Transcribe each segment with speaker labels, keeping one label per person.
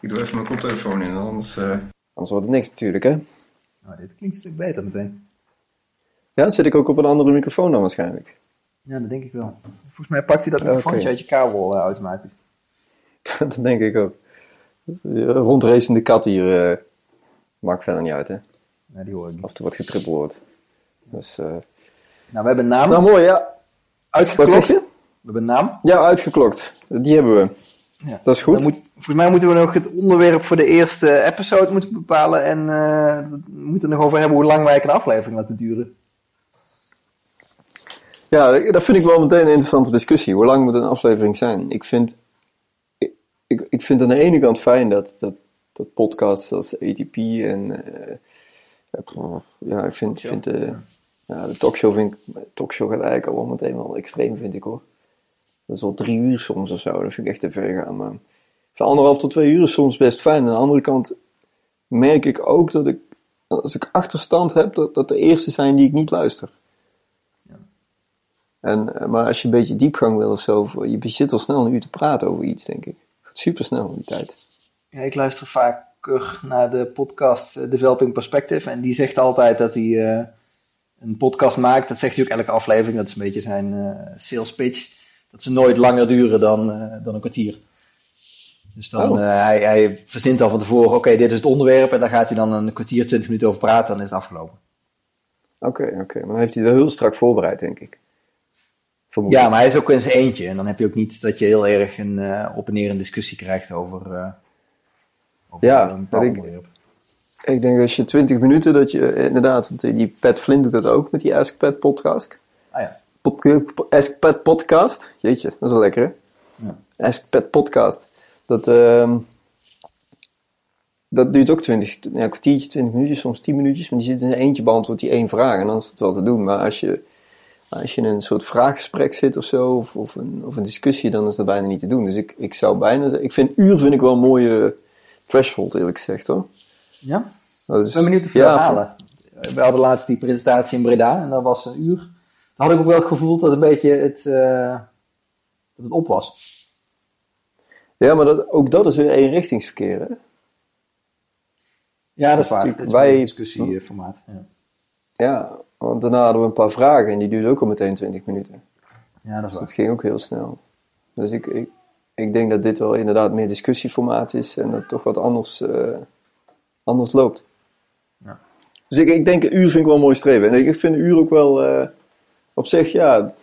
Speaker 1: Ik doe even mijn koptelefoon in, anders, eh,
Speaker 2: Anders wordt het niks natuurlijk, hè?
Speaker 3: Nou, dit klinkt een stuk beter meteen.
Speaker 2: Ja, dan zit ik ook op een andere microfoon dan waarschijnlijk.
Speaker 3: Ja, dat denk ik wel. Volgens mij pakt hij dat microfoontje
Speaker 2: Oké.
Speaker 3: uit je kabel eh, automatisch.
Speaker 2: dat denk ik ook. Rondracende kat hier eh, maakt verder niet uit, hè?
Speaker 3: Nee, die hoor ik niet.
Speaker 2: Af en toe wat getrippeld wordt. Dus, eh,
Speaker 3: Nou, we hebben een naam
Speaker 2: Nou, mooi, ja. Wat
Speaker 3: uitgeklokt.
Speaker 2: zeg je?
Speaker 3: We hebben een naam.
Speaker 2: Ja, uitgeklokt. Die hebben we.
Speaker 3: Ja.
Speaker 2: Dat is goed.
Speaker 3: Moet, volgens mij moeten we nog het onderwerp voor de eerste episode moeten bepalen. En eh, we moeten het nog over hebben hoe lang wij een aflevering laten duren.
Speaker 2: Ja, dat vind ik wel meteen een interessante discussie. Hoe lang moet een aflevering zijn? Ik vind, ik, ik, ik vind aan de ene kant fijn dat, dat, dat podcasts als ATP en... eh, ja, ik vind, vind de, ja, de talkshow, vind ik, talkshow gaat eigenlijk al meteen wel extreem, vind ik hoor. Dat is wel drie uur soms of zo. Dat vind ik echt te ver gaan. Maar van anderhalf tot twee uur is soms best fijn. Aan de andere kant merk ik ook dat ik, als ik achterstand heb, dat, dat de eerste zijn die ik niet luister. En, eh, maar als je een beetje diepgang wil of zo, je zit al snel een uur te praten over iets, denk ik. Gaat super snel die tijd.
Speaker 3: Ja, ik luister vaker naar de podcast eh, Developing Perspective. En die zegt altijd dat hij eh, een podcast maakt. Dat zegt hij ook elke aflevering. Dat is een beetje zijn sales pitch. Dat ze nooit langer duren dan, eh, dan een kwartier. Dus dan,
Speaker 2: Oh.
Speaker 3: eh, hij, hij verzint al van tevoren, oké, dit is het onderwerp. En daar gaat hij dan een kwartier, twintig minuten over praten. Dan is het afgelopen.
Speaker 2: Oké, oké. Maar dan heeft hij het wel heel strak voorbereid, denk ik.
Speaker 3: Ja, maar hij is ook in zijn eentje. En dan heb je ook niet dat je heel erg een eh, op en neer een discussie krijgt over, over
Speaker 2: Ja,
Speaker 3: een bepaald
Speaker 2: dat ik-
Speaker 3: onderwerp.
Speaker 2: Ik denk dat als je 20 minuten, dat je inderdaad, want die Pat Flynn doet dat ook met die Ask Pat podcast.
Speaker 3: Ah ja.
Speaker 2: Ask Pat podcast. Jeetje, dat is wel lekker hè?
Speaker 3: Ja.
Speaker 2: Ask Pat podcast. Dat, ehm, dat duurt ook 20, ja, een kwartiertje, 20 minuutjes, soms 10 minuutjes. Maar die zit in eentje beantwoordt die één vraag en dan is het wel te doen. Maar als je, als je in een soort vraaggesprek zit of zo, of, of, een, of een discussie, dan is dat bijna niet te doen. Dus ik, ik zou bijna ik vind uur vind ik wel een mooie threshold eerlijk gezegd hoor.
Speaker 3: Ja?
Speaker 2: Dat is,
Speaker 3: Ik ben benieuwd of we
Speaker 2: ja,
Speaker 3: halen. We hadden laatst die presentatie in Breda en dat was een uur. Had ik ook wel het gevoel dat een beetje het, eh, dat het op was.
Speaker 2: Ja, maar dat, ook dat is weer eenrichtingsverkeer. Hè?
Speaker 3: Ja, dat is
Speaker 2: Dat
Speaker 3: waar.
Speaker 2: is
Speaker 3: Het
Speaker 2: natuurlijk-
Speaker 3: is
Speaker 2: wij-
Speaker 3: wij... een discussieformaat. Ja.
Speaker 2: Ja, want daarna hadden we een paar vragen en die duurden ook al meteen 20 minuten.
Speaker 3: ja, dat is
Speaker 2: Dus
Speaker 3: waar.
Speaker 2: dat ging ook heel snel. Dus ik, ik, ik denk dat dit wel inderdaad meer discussieformaat is en dat het toch wat anders, eh, anders loopt.
Speaker 3: Ja.
Speaker 2: Dus ik, ik denk een uur vind ik wel een mooi streven. En ik vind een uur ook wel eh, op zich, ja,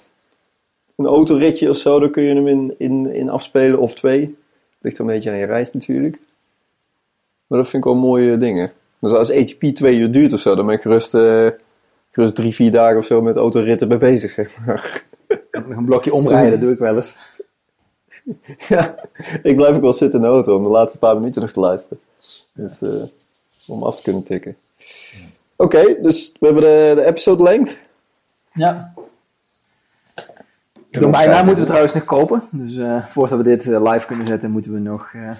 Speaker 2: een autoritje of zo, daar kun je hem in, in, in afspelen of twee. Ligt er een beetje aan je reis natuurlijk. Maar dat vind ik wel mooie dingen. Dus als ATP twee uur duurt of zo, dan ben ik gerust, eh, gerust drie, vier dagen of zo met autoritten bij bezig, zeg maar.
Speaker 3: Nog een blokje omrijden doe ik wel eens.
Speaker 2: Ja, ik blijf ook wel zitten in de auto om de laatste paar minuten nog te luisteren. Dus eh, om af te kunnen tikken. Oké, dus we hebben de, de episode length.
Speaker 3: Ja. De domeinnaam moeten we trouwens nog kopen. Dus eh, voordat we dit eh, live kunnen zetten, moeten we nog, eh,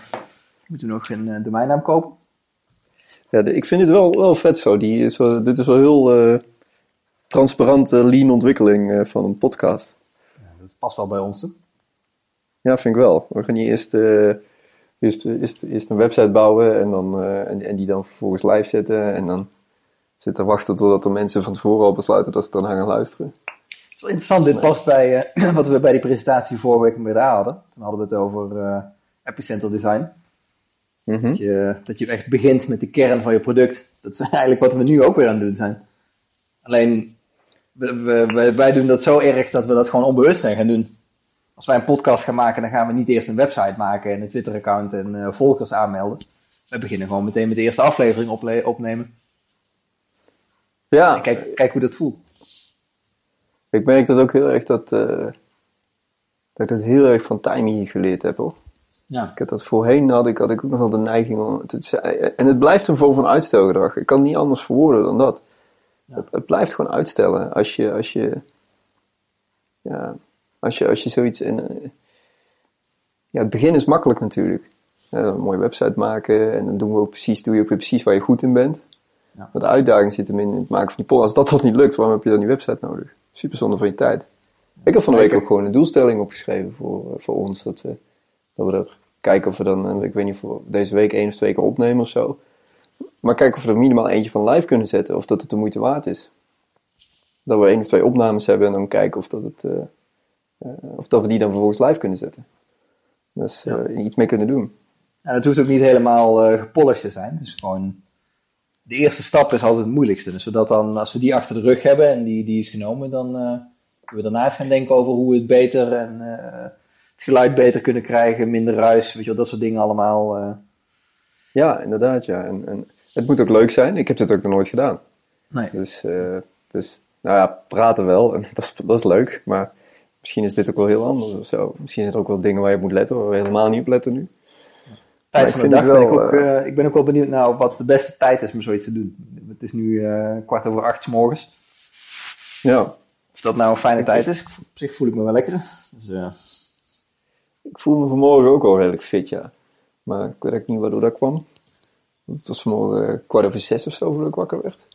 Speaker 3: moeten we nog een domeinnaam kopen.
Speaker 2: Ja, de- ik vind het wel, wel vet zo. Die is wel, dit is wel heel transparante, lean ontwikkeling van een podcast.
Speaker 3: Dat past wel bij ons. Hè?
Speaker 2: Ja, vind ik wel. We gaan hier eerst, eerst, eerst, eerst een website bouwen en, dan, en, en die dan vervolgens live zetten. En dan zitten wachten totdat er mensen van tevoren al besluiten dat ze dan gaan luisteren.
Speaker 3: Het is wel interessant, dit past bij eh, wat we bij die presentatie vorige week in Breda hadden. Toen hadden we het over eh, epicenter design.
Speaker 2: Mhm.
Speaker 3: Dat, je, dat je echt begint met de kern van je product. Dat is eigenlijk wat we nu ook weer aan het doen zijn. Alleen, we, we, wij- doen dat zo erg dat we dat gewoon onbewust zijn gaan doen. Als wij een podcast gaan maken, dan gaan we niet eerst een website maken en een Twitter-account en eh, volgers aanmelden. We beginnen gewoon meteen met de eerste aflevering opnemen.
Speaker 2: Ja,
Speaker 3: En kijk, kijk hoe dat voelt.
Speaker 2: Ik merk dat ook heel erg dat, eh, dat ik dat heel erg van Timey geleerd heb hoor.
Speaker 3: Ja.
Speaker 2: Ik had dat voorheen had ik, had ik ook nog wel de neiging om het te zeggen. En het blijft een vorm van uitstelgedrag. Ik kan het niet anders verwoorden dan dat. Het, het blijft gewoon uitstellen. Als je, als je, ja, als je, als je zoiets in. eh, ja, het begin is makkelijk natuurlijk. Ja, een mooie website maken en dan doen we ook precies, doe je ook weer precies waar je goed in bent.
Speaker 3: Ja.
Speaker 2: Maar de uitdaging zit hem in het maken van die poll. Als dat toch niet lukt, waarom heb je dan die website nodig? Super zonde van je tijd. Ik heb van de week ook gewoon een doelstelling opgeschreven voor, eh, voor ons. Dat we, dat we er kijken of we dan, ik weet niet, voor deze week één of twee keer opnemen of zo. Maar kijken of we er minimaal eentje van live kunnen zetten, of dat het de moeite waard is. Dat we één of twee opnames hebben en dan kijken of, dat het, of dat we die dan vervolgens live kunnen zetten. Dus
Speaker 3: Ja.
Speaker 2: iets mee kunnen doen.
Speaker 3: En het hoeft ook niet helemaal eh gepolished te zijn. Het is gewoon... De eerste stap is altijd het moeilijkste. Dus zodat dan, als we die achter de rug hebben en die, die is genomen, dan eh, kunnen we daarnaast gaan denken over hoe we het beter en eh, het geluid beter kunnen krijgen, minder ruis, weet je wel, dat soort dingen allemaal. eh.
Speaker 2: Ja, inderdaad, ja. En, en het moet ook leuk zijn. Ik heb dit ook nog nooit gedaan.
Speaker 3: nee.
Speaker 2: Dus, dus nou ja, praten wel. En dat is, dat is leuk. Maar misschien is dit ook wel heel anders of zo. Misschien zijn er ook wel dingen waar je op moet letten, waar we helemaal niet op letten nu.
Speaker 3: Tijd
Speaker 2: ik
Speaker 3: van de
Speaker 2: vind
Speaker 3: dag
Speaker 2: het
Speaker 3: ben ik
Speaker 2: wel,
Speaker 3: ook, eh, ik ben ook wel benieuwd naar wat de beste tijd is om zoiets te doen. Het is nu eh, kwart over acht 's morgens.
Speaker 2: Ja,
Speaker 3: Of dat nou een fijne tijd is, ik voel- op zich voel ik me wel lekker. Dus, eh,
Speaker 2: ik voelde me vanmorgen ook al redelijk fit, ja. Maar ik weet ook niet waardoor dat kwam. Want Het was vanmorgen eh, kwart over zes of zo voordat ik wakker werd.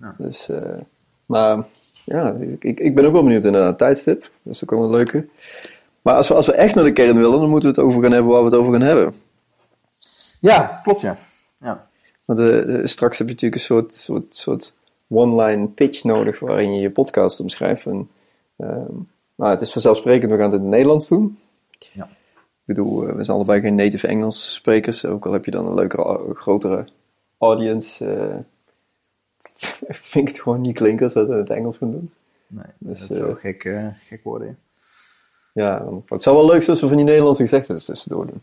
Speaker 3: Ja.
Speaker 2: Dus, eh, maar ja, ik, ik, ik ben ook wel benieuwd naar het tijdstip. Dat is ook wel een leuke. Maar als we, als we echt naar de kern willen, dan moeten we het over gaan hebben waar we het over gaan hebben.
Speaker 3: Ja, klopt ja. ja.
Speaker 2: Want eh, eh, straks heb je natuurlijk een soort, soort, soort one-line pitch nodig waarin je je podcast omschrijft. En, ehm, maar het is vanzelfsprekend, we gaan het in het Nederlands doen.
Speaker 3: Ja.
Speaker 2: Ik bedoel, eh, we zijn allebei geen native Engels sprekers, ook al heb je dan een leukere, grotere audience. eh, vind ik het gewoon niet klinken als we het in het Engels gaan doen.
Speaker 3: Nee,
Speaker 2: Dus,
Speaker 3: dat zou
Speaker 2: eh,
Speaker 3: gek, gek worden. ja.
Speaker 2: Maar het zou wel leuk zijn als we van die Nederlandse gezegdes tussendoor doen.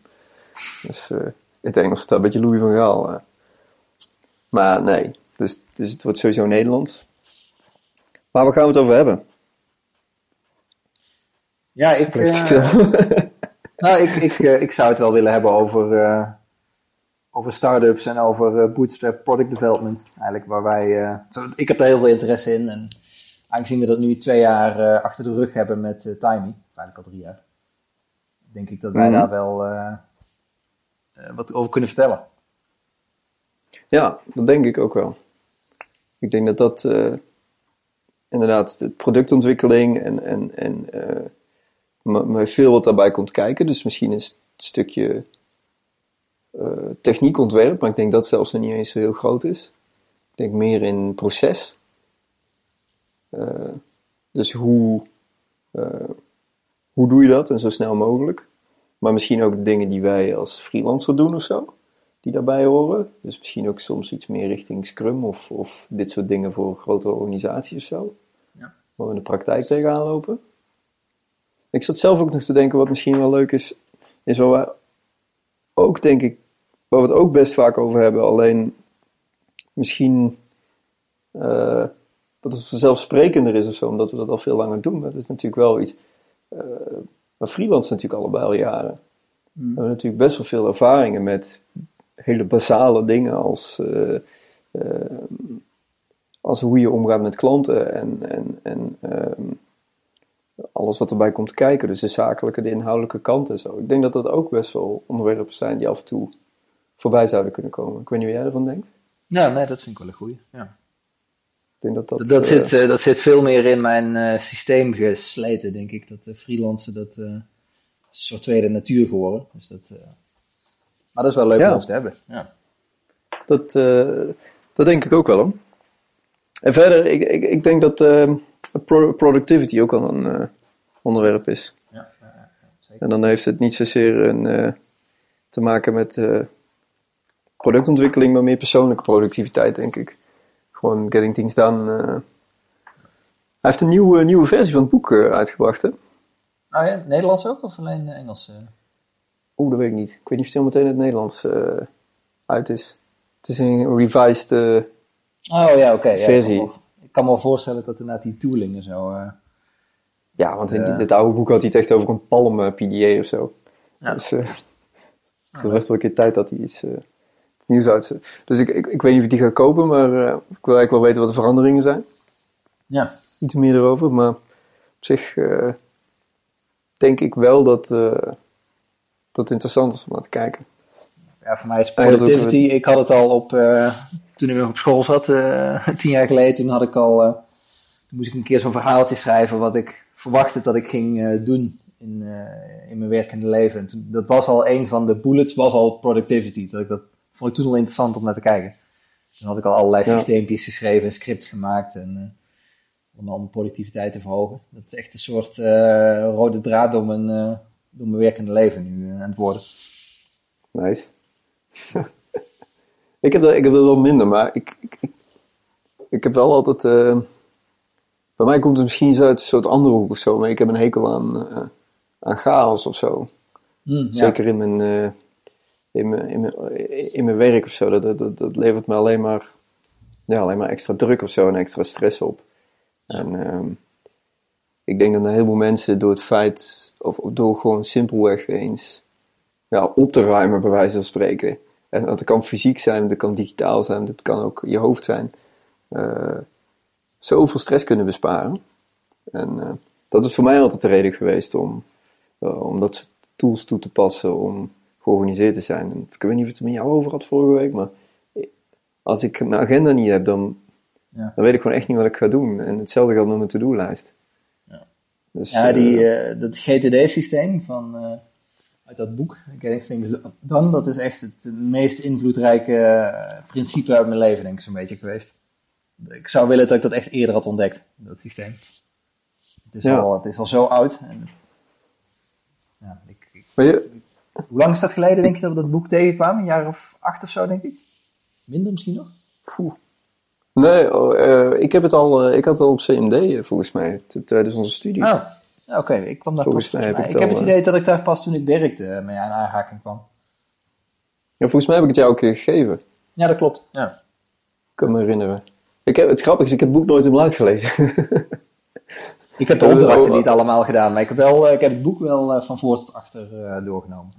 Speaker 2: Dus het Engels staat een beetje Louis van Gaal. eh. Maar nee, dus, dus het wordt sowieso Nederlands. Maar waar gaan we het over hebben?
Speaker 3: Ja, ik, eh, nou, ik, ik, eh, ik zou het wel willen hebben over, over start-ups en over bootstrap product development. Eigenlijk waar wij, ik heb daar heel veel interesse in. En aangezien we dat nu twee jaar achter de rug hebben met Timey, of eigenlijk al drie jaar, denk ik dat wij
Speaker 2: Mhm.
Speaker 3: daar wel wat over kunnen vertellen.
Speaker 2: Ja, dat denk ik ook wel. Ik denk dat dat eh, inderdaad de productontwikkeling en, en, en eh, maar, veel wat daarbij komt kijken. Dus misschien een stukje eh techniekontwerp, maar ik denk dat zelfs nog niet eens zo heel groot is. Ik denk meer in proces. Eh, dus hoe, eh, hoe doe je dat en zo snel mogelijk? Maar misschien ook dingen die wij als freelancer doen of zo die daarbij horen. Dus misschien ook soms iets meer richting Scrum of, of dit soort dingen voor grotere organisaties of zo.
Speaker 3: Ja.
Speaker 2: Waar we in de praktijk tegenaan lopen. Ik zat zelf ook nog te denken, wat misschien wel leuk is, is waar we ook denk ik, waar we het ook best vaak over hebben, alleen misschien eh, dat het vanzelfsprekender is of zo, omdat we dat al veel langer doen. Maar het is natuurlijk wel iets, eh maar freelance natuurlijk allebei al jaren. We hebben natuurlijk best wel veel ervaringen met hele basale dingen als, eh, eh, als hoe je omgaat met klanten en, en, en ehm, alles wat erbij komt kijken. Dus de zakelijke, de inhoudelijke kant en zo. Ik denk dat dat ook best wel onderwerpen zijn die af en toe voorbij zouden kunnen komen. Ik weet niet wat jij ervan denkt.
Speaker 3: Ja, nee, dat vind ik wel een goeie. Ja.
Speaker 2: Denk dat dat...
Speaker 3: Dat, dat,
Speaker 2: eh,
Speaker 3: zit, eh, dat zit veel meer in mijn eh, systeem gesleten, denk ik. Dat freelancen, dat is een soort tweede natuur geworden. Dus dat, maar dat is wel leuk
Speaker 2: Ja.
Speaker 3: om over te hebben. Ja.
Speaker 2: Dat, dat denk ik ook wel hoor. En verder, ik, ik, ik denk dat pro- productivity ook wel een onderwerp is.
Speaker 3: Ja, zeker.
Speaker 2: En dan heeft het niet zozeer een, te maken met productontwikkeling, maar meer persoonlijke productiviteit, denk ik. Gewoon getting things done. eh. Hij heeft een nieuwe, nieuwe versie van het boek eh, uitgebracht, hè?
Speaker 3: Oh ja, Nederlands ook of alleen eh, Engels? eh?
Speaker 2: Oeh, dat weet ik niet. Ik weet niet of het meteen in het Nederlands uit is. Het is een revised...
Speaker 3: Oh ja, oké. ja,
Speaker 2: Versie.
Speaker 3: Ik, kan me- ik kan me wel voorstellen dat inderdaad die tooling en zo...
Speaker 2: ja, want in dit oude boek had hij het echt over een Palm PDA of zo.
Speaker 3: Ja.
Speaker 2: Dus eh het is best wel een keer tijd dat hij iets nieuws. Dus ik, ik, ik weet niet of ik die ga kopen, maar eh, ik wil eigenlijk wel weten wat de veranderingen zijn.
Speaker 3: ja,
Speaker 2: Iets meer erover, maar op zich eh, denk ik wel dat eh, dat interessant is om naar te kijken.
Speaker 3: ja, voor mij is
Speaker 2: Ja,
Speaker 3: productivity... Ik had het al op... toen ik nog op school zat, tien jaar geleden, toen had ik al... toen moest ik een keer zo'n verhaaltje schrijven wat ik verwachtte dat ik ging doen in, in mijn werkende leven. En toen, dat was al een van de bullets, was al productivity. Dat ik dat vond ik toen al interessant om naar te kijken. Toen had ik al allerlei
Speaker 2: Ja.
Speaker 3: systeempjes geschreven en scripts gemaakt. En, eh, om, om productiviteit te verhogen. Dat is echt een soort eh, rode draad door mijn, eh, door mijn werkende leven nu eh, aan het worden.
Speaker 2: Nice. ik, heb dat, ik heb dat wel minder, maar ik, ik, ik, heb wel altijd... bij mij komt het misschien zo uit een soort andere hoek of zo, maar ik heb een hekel aan, aan chaos of zo.
Speaker 3: Hm, ja.
Speaker 2: Zeker in mijn, in, mijn, in, mijn, in mijn werk of zo. Dat, dat- dat, levert me alleen maar, ja, alleen maar extra druk of zo en extra stress op. En ehm, ik denk dat een heleboel mensen door het feit, of, of door gewoon simpelweg eens ja, op te ruimen, bij wijze van spreken. En dat kan fysiek zijn, dat kan digitaal zijn, dat kan ook je hoofd zijn. eh, zoveel stress kunnen besparen. En eh, dat is voor mij altijd de reden geweest om, eh, om dat soort tools toe te passen om georganiseerd te zijn. En ik weet niet of het met jou over had vorige week, maar als ik mijn agenda niet heb, dan,
Speaker 3: Ja.
Speaker 2: dan weet ik gewoon echt niet wat ik ga doen. En hetzelfde geldt met mijn to-do-lijst.
Speaker 3: Ja.
Speaker 2: Dus,
Speaker 3: Ja,
Speaker 2: eh,
Speaker 3: die, eh, dat GTD-systeem van, eh, uit dat boek, Getting Things Done, dat is echt het meest invloedrijke eh, principe uit mijn leven, denk ik, zo'n beetje geweest. Ik zou willen dat ik dat echt eerder had ontdekt, dat systeem. Het is,
Speaker 2: Ja.
Speaker 3: al, het is al zo oud. En, ja, ik, ik-
Speaker 2: maar je,
Speaker 3: hoe lang is dat geleden, denk je, dat we dat boek tegenkwamen? Een jaar of acht of zo, denk ik? Minder misschien nog?
Speaker 2: Poeh. Nee, oh, eh, ik heb het al, eh, ik had het al op CMD eh, volgens mij, tijdens onze studie.
Speaker 3: Ah, oké, ik kwam daar
Speaker 2: Volgens
Speaker 3: pas
Speaker 2: mij
Speaker 3: volgens
Speaker 2: heb
Speaker 3: mij.
Speaker 2: ik
Speaker 3: Ik
Speaker 2: het
Speaker 3: heb het idee dat ik daar pas toen ik werkte mee aan aanraking kwam.
Speaker 2: Ja, volgens mij heb ik het jou een keer gegeven.
Speaker 3: Ja, dat klopt. Ja.
Speaker 2: Ik kan me herinneren. Ik heb, het grappige is, ik heb het boek nooit helemaal uitgelezen.
Speaker 3: Ik heb de opdrachten
Speaker 2: oh,
Speaker 3: niet allemaal gedaan, maar ik heb, wel, eh, ik heb het boek wel eh, van voor tot achter eh, doorgenomen.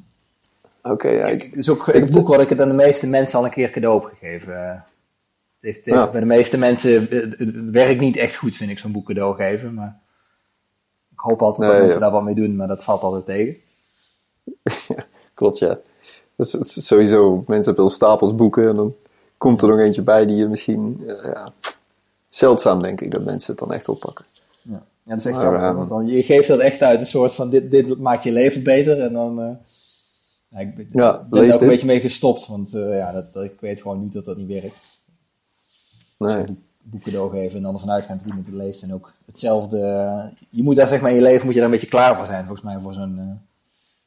Speaker 2: Oké, ja,
Speaker 3: Ik, het is ook het boek wat ik het aan de meeste mensen al een keer cadeau heb gegeven. Het heeft, het heeft
Speaker 2: Ja.
Speaker 3: bij de meeste mensen, het, werkt niet echt goed, vind ik, zo'n boek cadeau geven. Maar ik hoop altijd dat mensen daar wat mee doen, maar dat valt altijd tegen.
Speaker 2: klopt ja. Is sowieso, mensen hebben wel stapels boeken en dan komt er nog eentje bij die je misschien, ja, zeldzaam denk ik dat mensen het dan echt oppakken.
Speaker 3: Ja, dat is echt
Speaker 2: Maar,
Speaker 3: want dan, je geeft dat echt uit, een soort van, dit, dit maakt je leven beter. En dan, eh, ja, ik ben,
Speaker 2: Ja,
Speaker 3: ben ook een beetje mee gestopt, want eh, ja, dat, dat- ik weet gewoon nu dat dat niet werkt.
Speaker 2: Nee.
Speaker 3: boek cadeau geven en dan ervan uitgaan dat iemand het leest. En ook hetzelfde. Je moet daar zeg maar in je leven moet je daar een beetje klaar voor zijn, volgens mij, voor zo'n eh,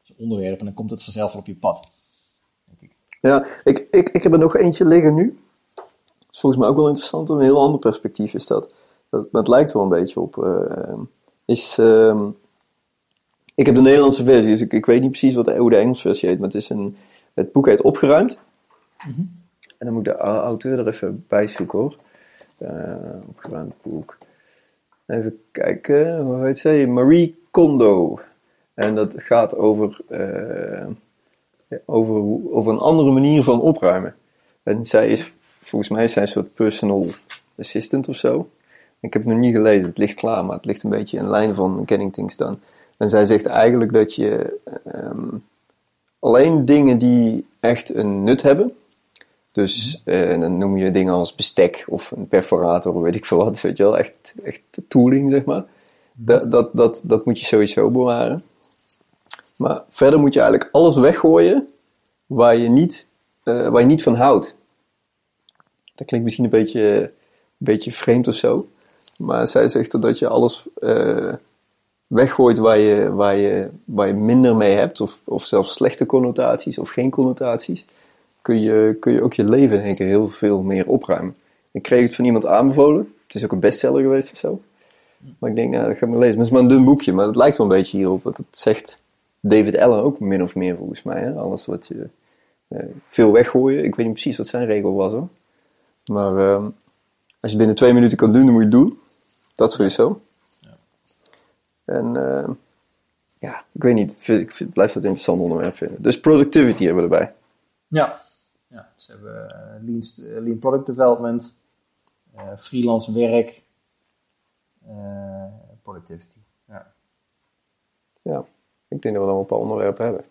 Speaker 3: zo'n onderwerp. En dan komt het vanzelf wel op je pad. Denk ik.
Speaker 2: Ja, ik, ik, ik heb er nog eentje liggen nu. Dat is volgens mij ook wel interessant. Een heel ander perspectief is dat. Dat maar het lijkt wel een beetje op. eh, is, ehm, ik heb de Nederlandse versie, dus ik, ik weet niet precies wat de, hoe de Engelse versie heet. Maar het, is een, het boek heet Opgeruimd. En dan moet ik de au- auteur er even bij zoeken hoor. Eh, opgeruimd boek. Even kijken, hoe heet zij? Marie Kondo. En dat gaat over... eh, over, over een andere manier van opruimen. En zij is, volgens mij is zij een soort personal assistant of zo. Ik heb het nog niet gelezen, het ligt klaar, maar het ligt een beetje in lijn van Getting Things Done. En zij zegt eigenlijk dat je ehm, alleen dingen die echt een nut hebben, dus eh, dan noem je dingen als bestek of een perforator, weet ik veel wat, weet je wel, echt, echt tooling zeg maar. Dat, dat, dat, dat moet je sowieso bewaren. Maar verder moet je eigenlijk alles weggooien waar je niet, eh, waar je niet van houdt. Dat klinkt misschien een beetje, een beetje vreemd of zo. Maar zij zegt dat je alles eh, weggooit waar je, waar, je, waar je minder mee hebt. Of, of zelfs slechte connotaties of geen connotaties. Kun je, kun je ook je leven denk heel veel meer opruimen. Ik kreeg het van iemand aanbevolen. Het is ook een bestseller geweest of zo. Maar ik denk, nou, dat ga ik maar lezen. Het is maar een dun boekje, maar het lijkt wel een beetje hierop. Want het zegt David Allen ook min of meer volgens mij. Hè? Alles wat je eh, veel weggooien. Ik weet niet precies wat zijn regel was hoor. Maar ehm, als je binnen twee minuten kan doen, dan moet je het doen. Dat sowieso. En ehm, ja, ik weet niet. Ik, vind, ik vind, blijf dat een interessant onderwerp vinden. Dus productivity hebben we erbij.
Speaker 3: Ja. ja ze hebben eh, lean, eh, lean product development, eh, freelance werk, eh, productivity. Ja.
Speaker 2: Ja, ik denk dat we dan een paar onderwerpen hebben.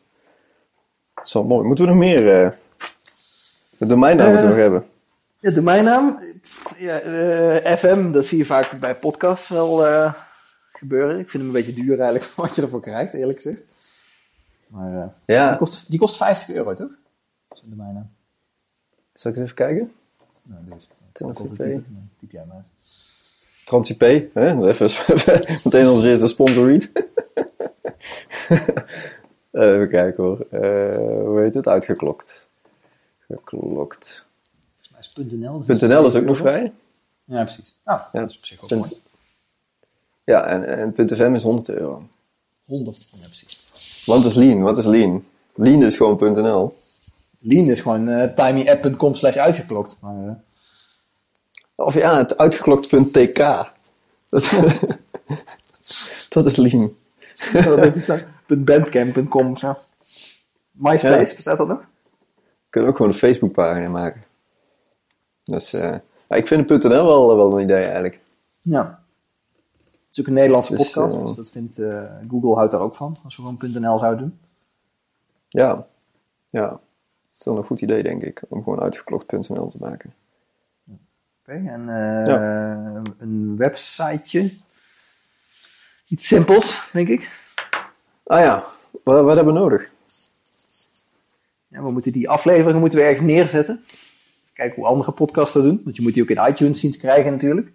Speaker 2: Dat is wel mooi. Moeten we nog meer... eh de domeinnaam moeten we nog hebben.
Speaker 3: Ja, domeinnaam. Ja, eh, FM, dat zie je vaak bij podcasts wel eh, gebeuren. Ik vind hem een beetje duur eigenlijk wat je ervoor krijgt, eerlijk gezegd. Maar eh, die,
Speaker 2: Ja,
Speaker 3: kost, die kost 50 euro, toch? Zo'n domeinnaam.
Speaker 2: zal ik eens even kijken?
Speaker 3: Nou, dus.
Speaker 2: TransIP.
Speaker 3: Typ, typ jij maar.
Speaker 2: TransIP, hè? Even, meteen als eerste sponsor read. even kijken hoor. Hoe heet het? Uitgeklokt. Geklokt.
Speaker 3: Is .nl. dat
Speaker 2: .nl is ook nog
Speaker 3: 7 euro.
Speaker 2: vrij.
Speaker 3: Ja, precies. Nou,
Speaker 2: Ja.
Speaker 3: dat is op zich ook
Speaker 2: Punt-
Speaker 3: mooi.
Speaker 2: Ja, en, en .fm is 100 euro.
Speaker 3: 100. Ja, precies.
Speaker 2: Wat is Lean? Wat is Lean? Lean is gewoon .nl.
Speaker 3: Lean is gewoon eh timyapp.com slash uitgeklokt. Maar, eh,
Speaker 2: Of ja, het uitgeklokt.tk. Dat, dat is Lean.
Speaker 3: .bandcamp.com of zo. MySpace,
Speaker 2: Ja.
Speaker 3: bestaat dat nog?
Speaker 2: We kunnen ook gewoon een Facebookpagina maken. Dus, eh, ja, ik vind het .nl wel, wel een idee eigenlijk.
Speaker 3: Ja. Het is ook een Nederlandse
Speaker 2: Dus,
Speaker 3: podcast,
Speaker 2: eh,
Speaker 3: dus dat vindt eh, Google houdt daar ook van, als we gewoon .nl zouden doen.
Speaker 2: Ja, ja. Het is wel een goed idee, denk ik, om gewoon uitgeklokt.nl te maken.
Speaker 3: Oké, en eh, een websiteje. Iets simpels, denk ik.
Speaker 2: Ah ja, wat, wat hebben we nodig?
Speaker 3: Ja, we moeten die afleveringen moeten we ergens neerzetten. Kijken hoe andere podcasts dat doen. Want je moet die ook in iTunes zien te krijgen natuurlijk.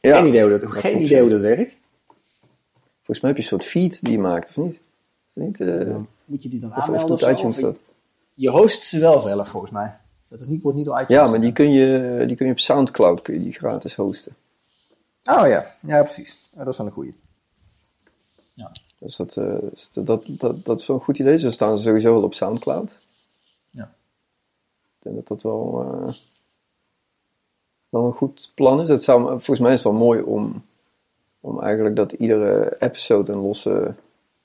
Speaker 2: Ja,
Speaker 3: geen idee hoe dat,
Speaker 2: dat
Speaker 3: geen idee hoe dat werkt.
Speaker 2: Volgens mij heb je een soort feed die je maakt, of niet? Is niet? eh,
Speaker 3: Moet je die dan
Speaker 2: of,
Speaker 3: aanmelden of
Speaker 2: iTunes dat?
Speaker 3: Je host ze wel zelf volgens mij. Dat is niet, wordt niet door iTunes.
Speaker 2: Ja, maar die kun, je, die kun je op Soundcloud kun je die gratis hosten.
Speaker 3: Oh ja, ja precies. Ja, dat is wel een goeie. Ja.
Speaker 2: Dus dat, eh, dus dat, dat, dat, dat is wel een goed idee. Zo staan ze sowieso wel op Soundcloud. Denk dat dat wel, eh, wel een goed plan is. Het zou, volgens mij is het wel mooi om, om eigenlijk dat iedere episode een losse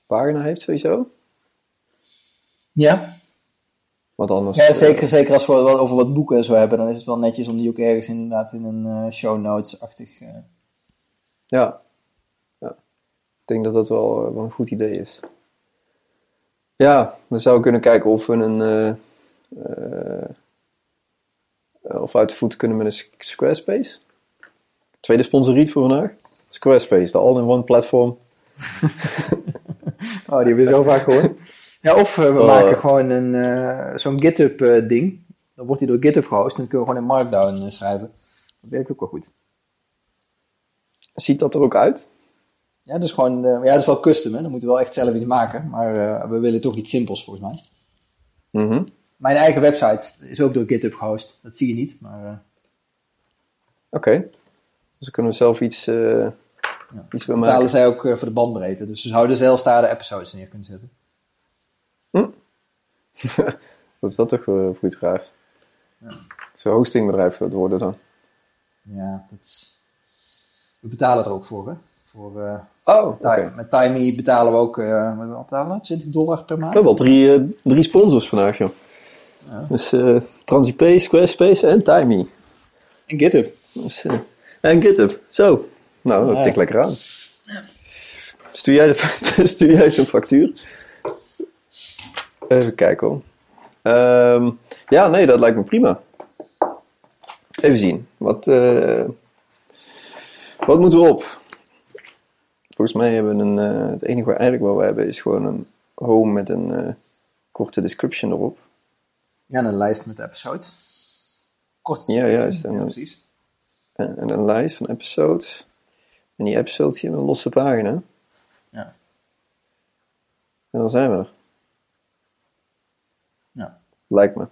Speaker 2: pagina heeft sowieso.
Speaker 3: Ja,
Speaker 2: Want anders...
Speaker 3: ja
Speaker 2: eh,
Speaker 3: zeker, zeker als we over wat boeken en zo hebben, dan is het wel netjes om die ook ergens inderdaad in een eh, show notes-achtig...
Speaker 2: Ja. ja. Ik denk dat dat wel, wel een goed idee is. Ja, we zouden kunnen kijken of we een... of we uit de voeten kunnen met een Squarespace. Tweede sponsoriet voor vandaag. Squarespace, de all-in-one platform.
Speaker 3: Oh, die hebben we zo vaak gehoord. Ja, of eh, we
Speaker 2: Oh.
Speaker 3: maken gewoon een, eh, zo'n GitHub-ding. dan wordt die door GitHub gehost en dan kunnen we gewoon in Markdown eh, schrijven. Dat werkt ook wel goed.
Speaker 2: Ziet dat er ook uit?
Speaker 3: Ja, dat is gewoon, eh, ja, dat is wel custom, hè. Dan moeten we wel echt zelf iets maken. Maar eh, we willen toch iets simpels, volgens mij.
Speaker 2: Mhm.
Speaker 3: Mijn eigen website is ook door GitHub gehost. Dat zie je niet, maar... eh,
Speaker 2: Oké. Dus dan kunnen we zelf iets, eh iets bij
Speaker 3: betalen
Speaker 2: maken.
Speaker 3: zij ook eh, voor de bandbreedte. Dus ze zouden zelfs daar de episodes neer kunnen zetten.
Speaker 2: Wat is dat toch voor iets raars? Zo'n hostingbedrijf het worden dan.
Speaker 3: Ja, dat is... We betalen er ook voor, hè. Voor, eh,
Speaker 2: Oh.
Speaker 3: Ti- Met Timey betalen we ook, eh wat we betalen? 20 dollar per maand?
Speaker 2: We hebben al drie, drie sponsors vandaag, joh. Dus eh TransIP, Squarespace en Timey.
Speaker 3: En GitHub.
Speaker 2: Dus, eh, en GitHub. Zo. Nou, dat
Speaker 3: Ja.
Speaker 2: tikt lekker aan. Stuur jij, de, stuur jij zo'n factuur? Even kijken hoor. Ehm, ja, nee, dat lijkt me prima. Even zien. Wat, eh, wat moeten we op? Volgens mij hebben we een... eh, het enige wat eigenlijk wat we hebben is gewoon een home met een korte description erop.
Speaker 3: Ja, en een lijst met episodes. Kort.
Speaker 2: Ja, juist.
Speaker 3: Ja,
Speaker 2: En,
Speaker 3: precies.
Speaker 2: En, en een lijst van episodes. En die episodes hebben een losse pagina.
Speaker 3: Ja.
Speaker 2: En dan zijn we er.
Speaker 3: Ja.
Speaker 2: Lijkt me.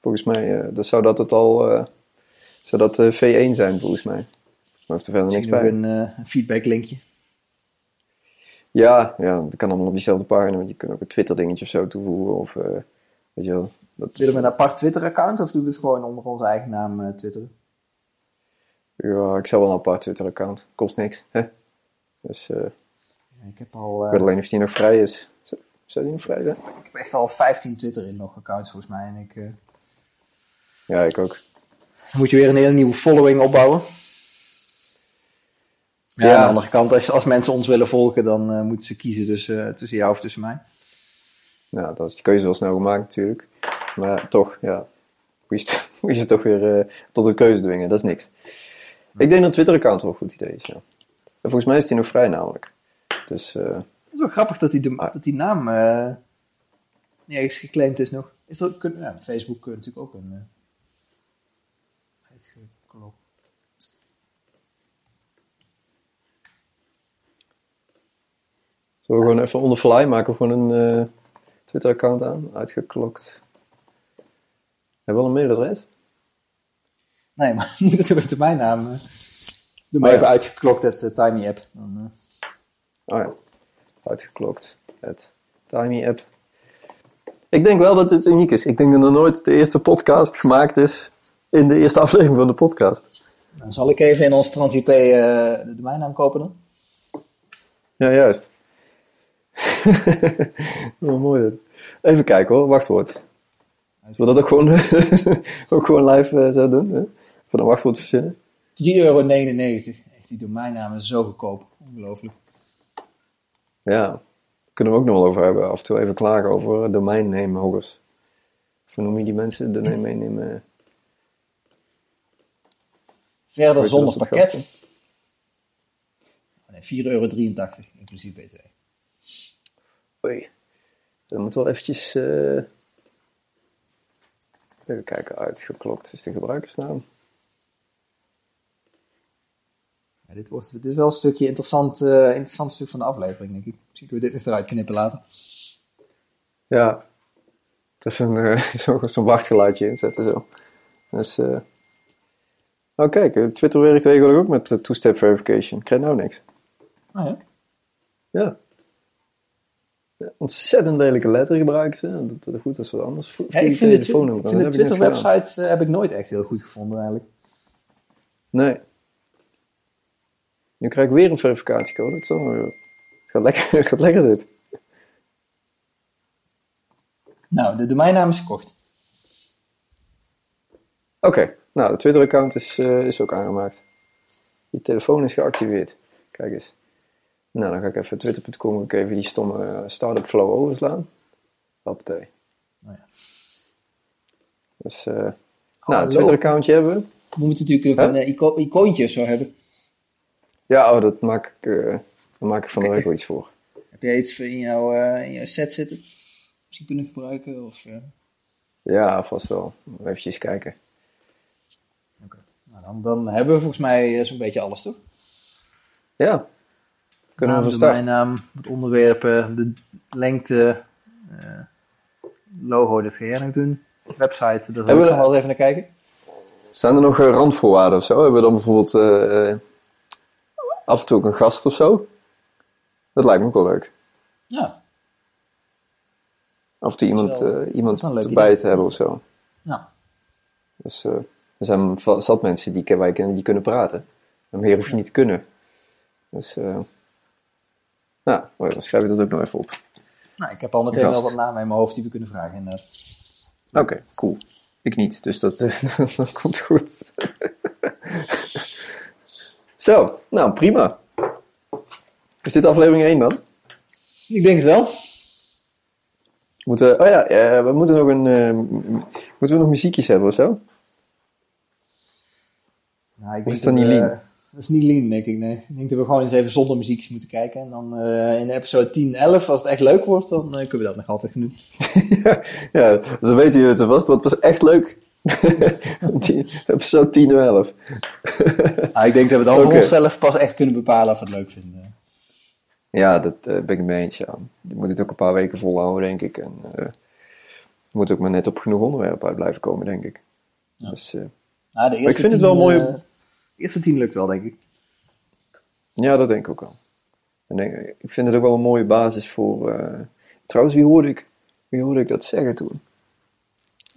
Speaker 2: Volgens mij dat zou dat het al... eh, zou dat eh, V1 zijn, volgens mij. Maar heeft er verder niks bij.
Speaker 3: een, een feedback linkje.
Speaker 2: Ja, ja, dat kan allemaal op diezelfde pagina. Want je kunt ook een Twitter dingetje of zo toevoegen. Of, weet je wel. Dat,
Speaker 3: Willen we een apart Twitter account of doen we het gewoon onder onze eigen naam eh, twitteren?
Speaker 2: Ja, ik zou wel een apart Twitter account. Kost niks, hè. Dus eh,
Speaker 3: Ja, ik heb al,
Speaker 2: ik
Speaker 3: eh,
Speaker 2: weet alleen of die nog vrij is. Zou- die nog vrij zijn?
Speaker 3: ik heb echt al 15 Twitter in nog accounts volgens mij. En ik,
Speaker 2: Ja, ik ook.
Speaker 3: dan moet je weer een hele nieuwe following opbouwen. Ja,
Speaker 2: Ja.
Speaker 3: aan de andere kant, als, als mensen ons willen volgen, dan moeten ze kiezen tussen, tussen jou of tussen mij.
Speaker 2: Nou, dat is de keuze wel snel gemaakt natuurlijk. Maar toch, ja, moet je, ze toch weer eh, tot een keuze dwingen. Dat is niks. Ik denk dat een Twitter-account wel een goed idee is, ja. En volgens mij is die nog vrij namelijk. Dus, eh,
Speaker 3: Het is wel grappig dat die, de,
Speaker 2: Ah.
Speaker 3: dat die naam eh niet ergens geclaimd is nog. Is dat, kun, ja, Facebook kun natuurlijk ook een...
Speaker 2: zullen we gewoon even onder fly maken voor een Twitter-account aan? Uitgeklokt. Heb je wel een mailadres?
Speaker 3: Nee, maar moet het met de mijn naam... eh, doe maar
Speaker 2: Oh, ja.
Speaker 3: even uitgeklokt het eh, Tiny app. Dan, eh,
Speaker 2: Oh ja, uitgeklokt. Het Tiny app. Ik denk wel dat het uniek is. Ik denk dat er nooit de eerste podcast gemaakt is in de eerste aflevering van de podcast.
Speaker 3: dan zal ik even in ons TransIP eh de domeinnaam kopen dan.
Speaker 2: Ja, juist. Wat mooi dit. Even kijken hoor, wachtwoord. Zullen we dat ook gewoon, ook gewoon live eh, zo doen? Hè? Voor een wachtwoord verzinnen?
Speaker 3: 3,99 euro. Echt, die domeinnaam is zo goedkoop. Ongelooflijk.
Speaker 2: Ja, kunnen we ook nog wel over hebben. Af en toe even klagen over domeinnamehoggers. Of hoe noem je die mensen? Domeinnamen.
Speaker 3: Verder
Speaker 2: Weet je,
Speaker 3: zonder
Speaker 2: dat soort
Speaker 3: pakket.
Speaker 2: gasten.
Speaker 3: Oh nee, 4,83 euro, inclusief btw.
Speaker 2: Oei. Dan moet wel eventjes... eh, Even kijken, uitgeklokt is de gebruikersnaam.
Speaker 3: Ja, dit, wordt, dit is wel een stukje interessant, eh, interessant stuk van de aflevering, denk ik. Misschien kunnen we dit eruit knippen later.
Speaker 2: Ja. Even een, eh, zo- zo'n wachtgeluidje inzetten zo. Dus... eh Oh kijk, Twitter werkt tegenwoordig ook met eh, two-step verification. Ik krijg nou niks.
Speaker 3: Ah. Ja.
Speaker 2: Ja, Ontzettend lelijke letter gebruiken ze. Dat, goed, dat is wat anders.
Speaker 3: Ja, ik vind de,
Speaker 2: telefoonnummer,
Speaker 3: ik vind de. Twitter-website eh, heb ik nooit echt heel goed gevonden eigenlijk.
Speaker 2: Nee. Nu krijg ik weer een verificatiecode. Het, het gaat lekker, het gaat lekker dit.
Speaker 3: Nou, de domeinnaam is gekocht.
Speaker 2: Oké, nou, de Twitter-account is, eh, is ook aangemaakt. Je telefoon is geactiveerd. Kijk eens. Nou, dan ga ik even twitter.com ook even die stomme eh, startup flow overslaan. Hoppatee.
Speaker 3: Oh ja.
Speaker 2: Dus, eh nou,
Speaker 3: hallo.
Speaker 2: een Twitter-accountje hebben we.
Speaker 3: We moeten natuurlijk
Speaker 2: Huh?
Speaker 3: ook een eh, ico icoontje of zo hebben.
Speaker 2: Ja, oh, dat maak ik, eh, daar maak ik van de
Speaker 3: Oké.
Speaker 2: week wel iets voor.
Speaker 3: Heb jij iets in jouw, eh, in jouw set zitten? Misschien kunnen gebruiken? Of, eh,
Speaker 2: Ja, vast wel. Even kijken.
Speaker 3: nou, dan, dan hebben we volgens mij eh, zo'n beetje alles, toch?
Speaker 2: Ja. Kunnen we van start?
Speaker 3: het onderwerpen, de lengte, eh, logo, dat jij nog doen. Website, daar wil
Speaker 2: Hebben we-
Speaker 3: nog wel eens even naar kijken.
Speaker 2: Zijn er nog eh, randvoorwaarden of zo? Hebben we dan bijvoorbeeld eh, eh, af en toe ook een gast of zo? Dat lijkt me ook wel leuk.
Speaker 3: Ja,
Speaker 2: Af en toe iemand,
Speaker 3: wel-
Speaker 2: eh, iemand erbij
Speaker 3: idee.
Speaker 2: te hebben of zo.
Speaker 3: nou,
Speaker 2: Dus eh, er zijn zat mensen die wij kennen die kunnen praten. En meer hoef je niet te kunnen. Dus, eh nou, ja, dan schrijf je dat ook nog even op.
Speaker 3: nou, ik heb al meteen wel wat namen in mijn hoofd die we kunnen vragen. inderdaad.
Speaker 2: Oké, cool. Ik niet, dus dat, dat komt goed. Zo, nou prima. Is dit aflevering 1 dan?
Speaker 3: Ik denk het wel.
Speaker 2: We Moeten, oh ja, eh, we moeten nog een. eh, m- moeten we nog muziekjes hebben of zo?
Speaker 3: Nou, ik
Speaker 2: Of is dat niet lean?
Speaker 3: Dat is niet lean, denk ik, nee. Ik denk dat we gewoon eens even zonder muziekjes moeten kijken. En dan eh, in episode 10, 11, als het echt leuk wordt, dan eh, kunnen we dat nog altijd doen.
Speaker 2: ja, ja, zo weten jullie het alvast. Want het was echt leuk. Episode 10 en 11.
Speaker 3: Ah, ik denk dat we dan voor onszelf pas echt kunnen bepalen of we het leuk vinden.
Speaker 2: Ja, dat eh, ben ik mee eens. Ja. Je moet het ook een paar weken volhouden, denk ik. En moet ook maar net op genoeg onderwerpen uit blijven komen, denk ik.
Speaker 3: Ja.
Speaker 2: Dus,
Speaker 3: Ah, de eerste
Speaker 2: ik vind het
Speaker 3: 10,
Speaker 2: wel mooi-
Speaker 3: eerste 10 lukt wel, denk ik.
Speaker 2: ja, dat denk ik ook wel. En denk, ik vind het ook wel een mooie basis voor. eh, trouwens, wie hoorde, ik, wie hoorde ik dat zeggen toen?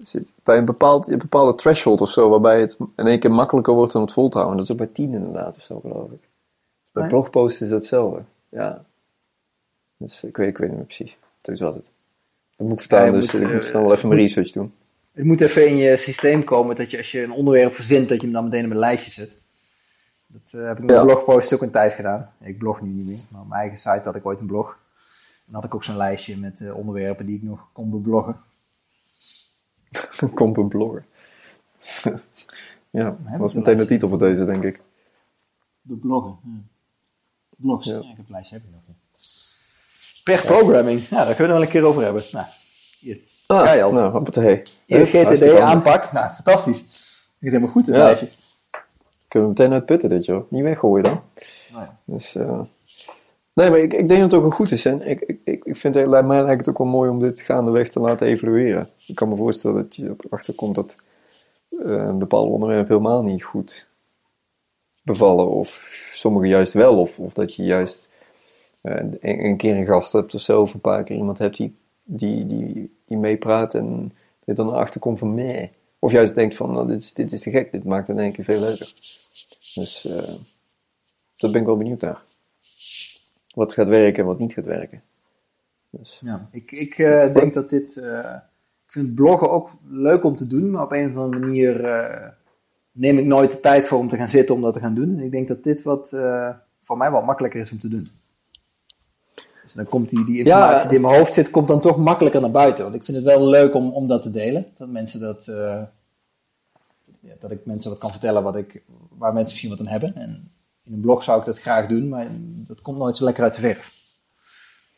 Speaker 2: Zit bij een, bepaald, een bepaalde threshold of zo, waarbij het in één keer makkelijker wordt om het vol te houden. Dat is ook bij 10 inderdaad, of zo, geloof ik. Bij
Speaker 3: Ah, ja?
Speaker 2: blogposts is dat hetzelfde. Ja. Dus ik weet, ik weet niet meer precies. Dus was het. Dat moet ik vertalen,
Speaker 3: Ja,
Speaker 2: dus
Speaker 3: moet,
Speaker 2: ik
Speaker 3: eh,
Speaker 2: moet snel wel even mijn research doen.
Speaker 3: Het moet even in je systeem komen dat je als je een onderwerp verzint, dat je hem dan meteen op een lijstje zet. Dat eh, heb ik met
Speaker 2: Ja.
Speaker 3: een blogpost ook een tijd gedaan. Ik blog nu niet meer, maar op mijn eigen site had ik ooit een blog. Dan had ik ook zo'n lijstje met eh, onderwerpen die ik nog kon bebloggen.
Speaker 2: Komt een blogger. ja, dat was meteen de titel voor deze, denk ik.
Speaker 3: De bloggen. Ja. Blogs.
Speaker 2: Ja.
Speaker 3: Ja. ik heb lijstje heb ik nog. Ja. Per programming. Ja, daar kunnen we het wel een keer over hebben. Nou, hier.
Speaker 2: Ah,
Speaker 3: Ja,
Speaker 2: nou, hoppatee.
Speaker 3: Hier,
Speaker 2: Hup,
Speaker 3: GTD
Speaker 2: hartstikke handig.
Speaker 3: aanpak. Nou, fantastisch. Het is helemaal goed, het lijstje.
Speaker 2: Kunnen we meteen uitputten dit, joh. Niet weggooien dan.
Speaker 3: Nou ja.
Speaker 2: Dus, eh, nee, maar ik, ik denk dat het ook wel goed is. En ik, ik, ik vind het, lijkt mij lijkt het ook wel mooi om dit gaandeweg te laten evalueren. Ik kan me voorstellen dat je erachter komt dat eh, een bepaald onderwerp helemaal niet goed bevallen. Of sommige juist wel. Of, of dat je juist eh, een, een keer een gast hebt of zo. Of een paar keer iemand hebt die, die, die, die meepraat. En dat je dan erachter komt van meh. Of juist denkt van nou, dit, is, dit is te gek. Dit maakt het in één keer veel leuker. Dus eh daar ben ik wel benieuwd naar. Wat gaat werken en wat niet gaat werken. Dus,
Speaker 3: Ja, ik, ik eh, denk dat dit. eh, ik vind bloggen ook leuk om te doen, maar op een of andere manier neem ik nooit de tijd voor om te gaan zitten om dat te gaan doen. En ik denk dat dit wat voor mij wat makkelijker is om te doen. Dus dan komt die, die informatie
Speaker 2: Ja.
Speaker 3: die in mijn hoofd zit, komt dan toch makkelijker naar buiten. Want ik vind het wel leuk om, om dat te delen. Dat mensen dat. Ja, dat ik mensen wat kan vertellen wat ik, waar mensen misschien wat aan hebben. En in een blog zou ik dat graag doen, maar dat komt nooit zo lekker uit de verf.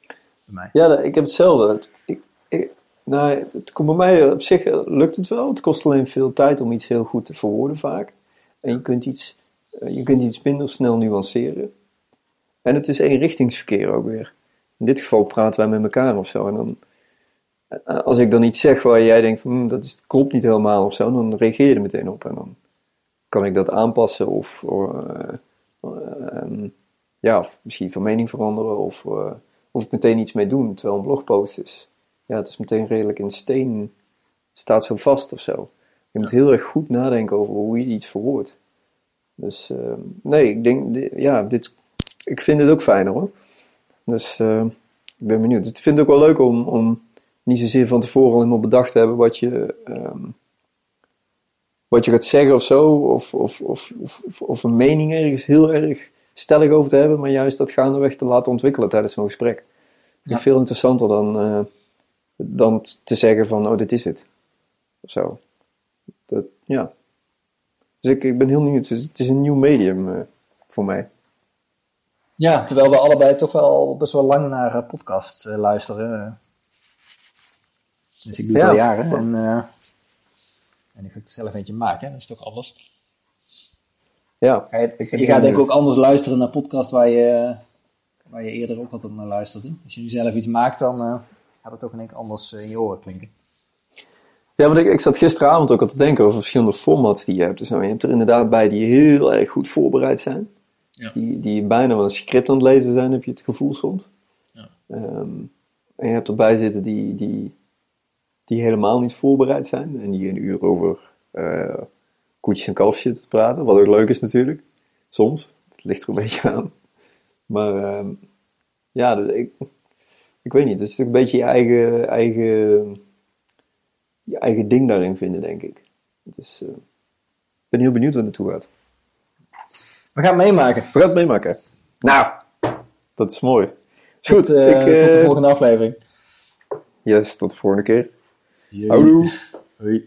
Speaker 3: Bij mij.
Speaker 2: ja, ik heb hetzelfde. Het- Ik, ik, nou, het komt bij mij op zich lukt het wel. Het kost alleen veel tijd om iets heel goed te verwoorden vaak. En je kunt iets, eh, je kunt iets minder snel nuanceren. En het is eenrichtingsverkeer ook weer. In dit geval praten wij met elkaar of zo. En dan, als ik dan iets zeg waar jij denkt van hm, dat is, klopt niet helemaal of zo, dan reageer je er meteen op. En dan kan ik dat aanpassen of, eh, ehm, ja, of misschien van mening veranderen of, eh, of meteen iets mee doen terwijl een blogpost is. Ja, het is meteen redelijk in steen. Het staat zo vast of zo. Je moet heel erg goed nadenken over hoe je iets verwoordt. Dus ehm, nee, ik denk, ja, dit, ik vind het ook fijner hoor. Dus eh, ik ben benieuwd. Ik vind het ook wel leuk om, om niet zozeer van tevoren al helemaal bedacht te hebben wat je, ehm, wat je gaat zeggen of zo. Of, of, of, of, of- een mening ergens heel erg stellig over te hebben. Maar juist dat gaandeweg te laten ontwikkelen tijdens zo'n gesprek.
Speaker 3: Ja.
Speaker 2: veel interessanter dan, eh, dan te zeggen van, oh, dit is het. Of zo. Dat, ja. Dus ik, ik ben heel benieuwd. Het is, het is een nieuw medium eh, voor mij.
Speaker 3: Ja, terwijl we allebei toch wel best wel lang naar eh, podcasts eh, luisteren. Dus ik doe het
Speaker 2: Ja.
Speaker 3: al jaren. En, eh, en ik ga het zelf eentje maken. hè. Dat is toch alles.
Speaker 2: Ja.
Speaker 3: Ga je,
Speaker 2: Ik-
Speaker 3: je gaat denk ik ook anders luisteren naar podcasts waar je, waar je eerder ook altijd naar luisterde. Als je nu zelf iets maakt, dan eh, gaat het ook in één keer anders eh, in je oren klinken.
Speaker 2: Ja, want ik, ik zat gisteravond ook al te denken over verschillende formats die je hebt. Dus, nou, je hebt er inderdaad bij die heel erg goed voorbereid zijn.
Speaker 3: Ja.
Speaker 2: Die, die bijna wel een script aan het lezen zijn, heb je het gevoel soms.
Speaker 3: Ja.
Speaker 2: Ehm, en je hebt erbij zitten die, die, die helemaal niet voorbereid zijn. En die een uur over eh koetjes en kalfjes zitten te praten. Wat ook leuk is natuurlijk. Soms. Het ligt er een beetje aan. Maar ehm, ja, dus ik, ik weet niet. Het is een beetje je eigen, eigen, je eigen ding daarin vinden, denk ik. Dus ik ben heel benieuwd waar het naartoe gaat.
Speaker 3: We gaan het meemaken.
Speaker 2: We gaan het meemaken. Nou, dat is mooi. Goed.
Speaker 3: Tot, eh,
Speaker 2: ik,
Speaker 3: tot de volgende aflevering.
Speaker 2: Yes, tot de volgende keer. Il
Speaker 3: oui.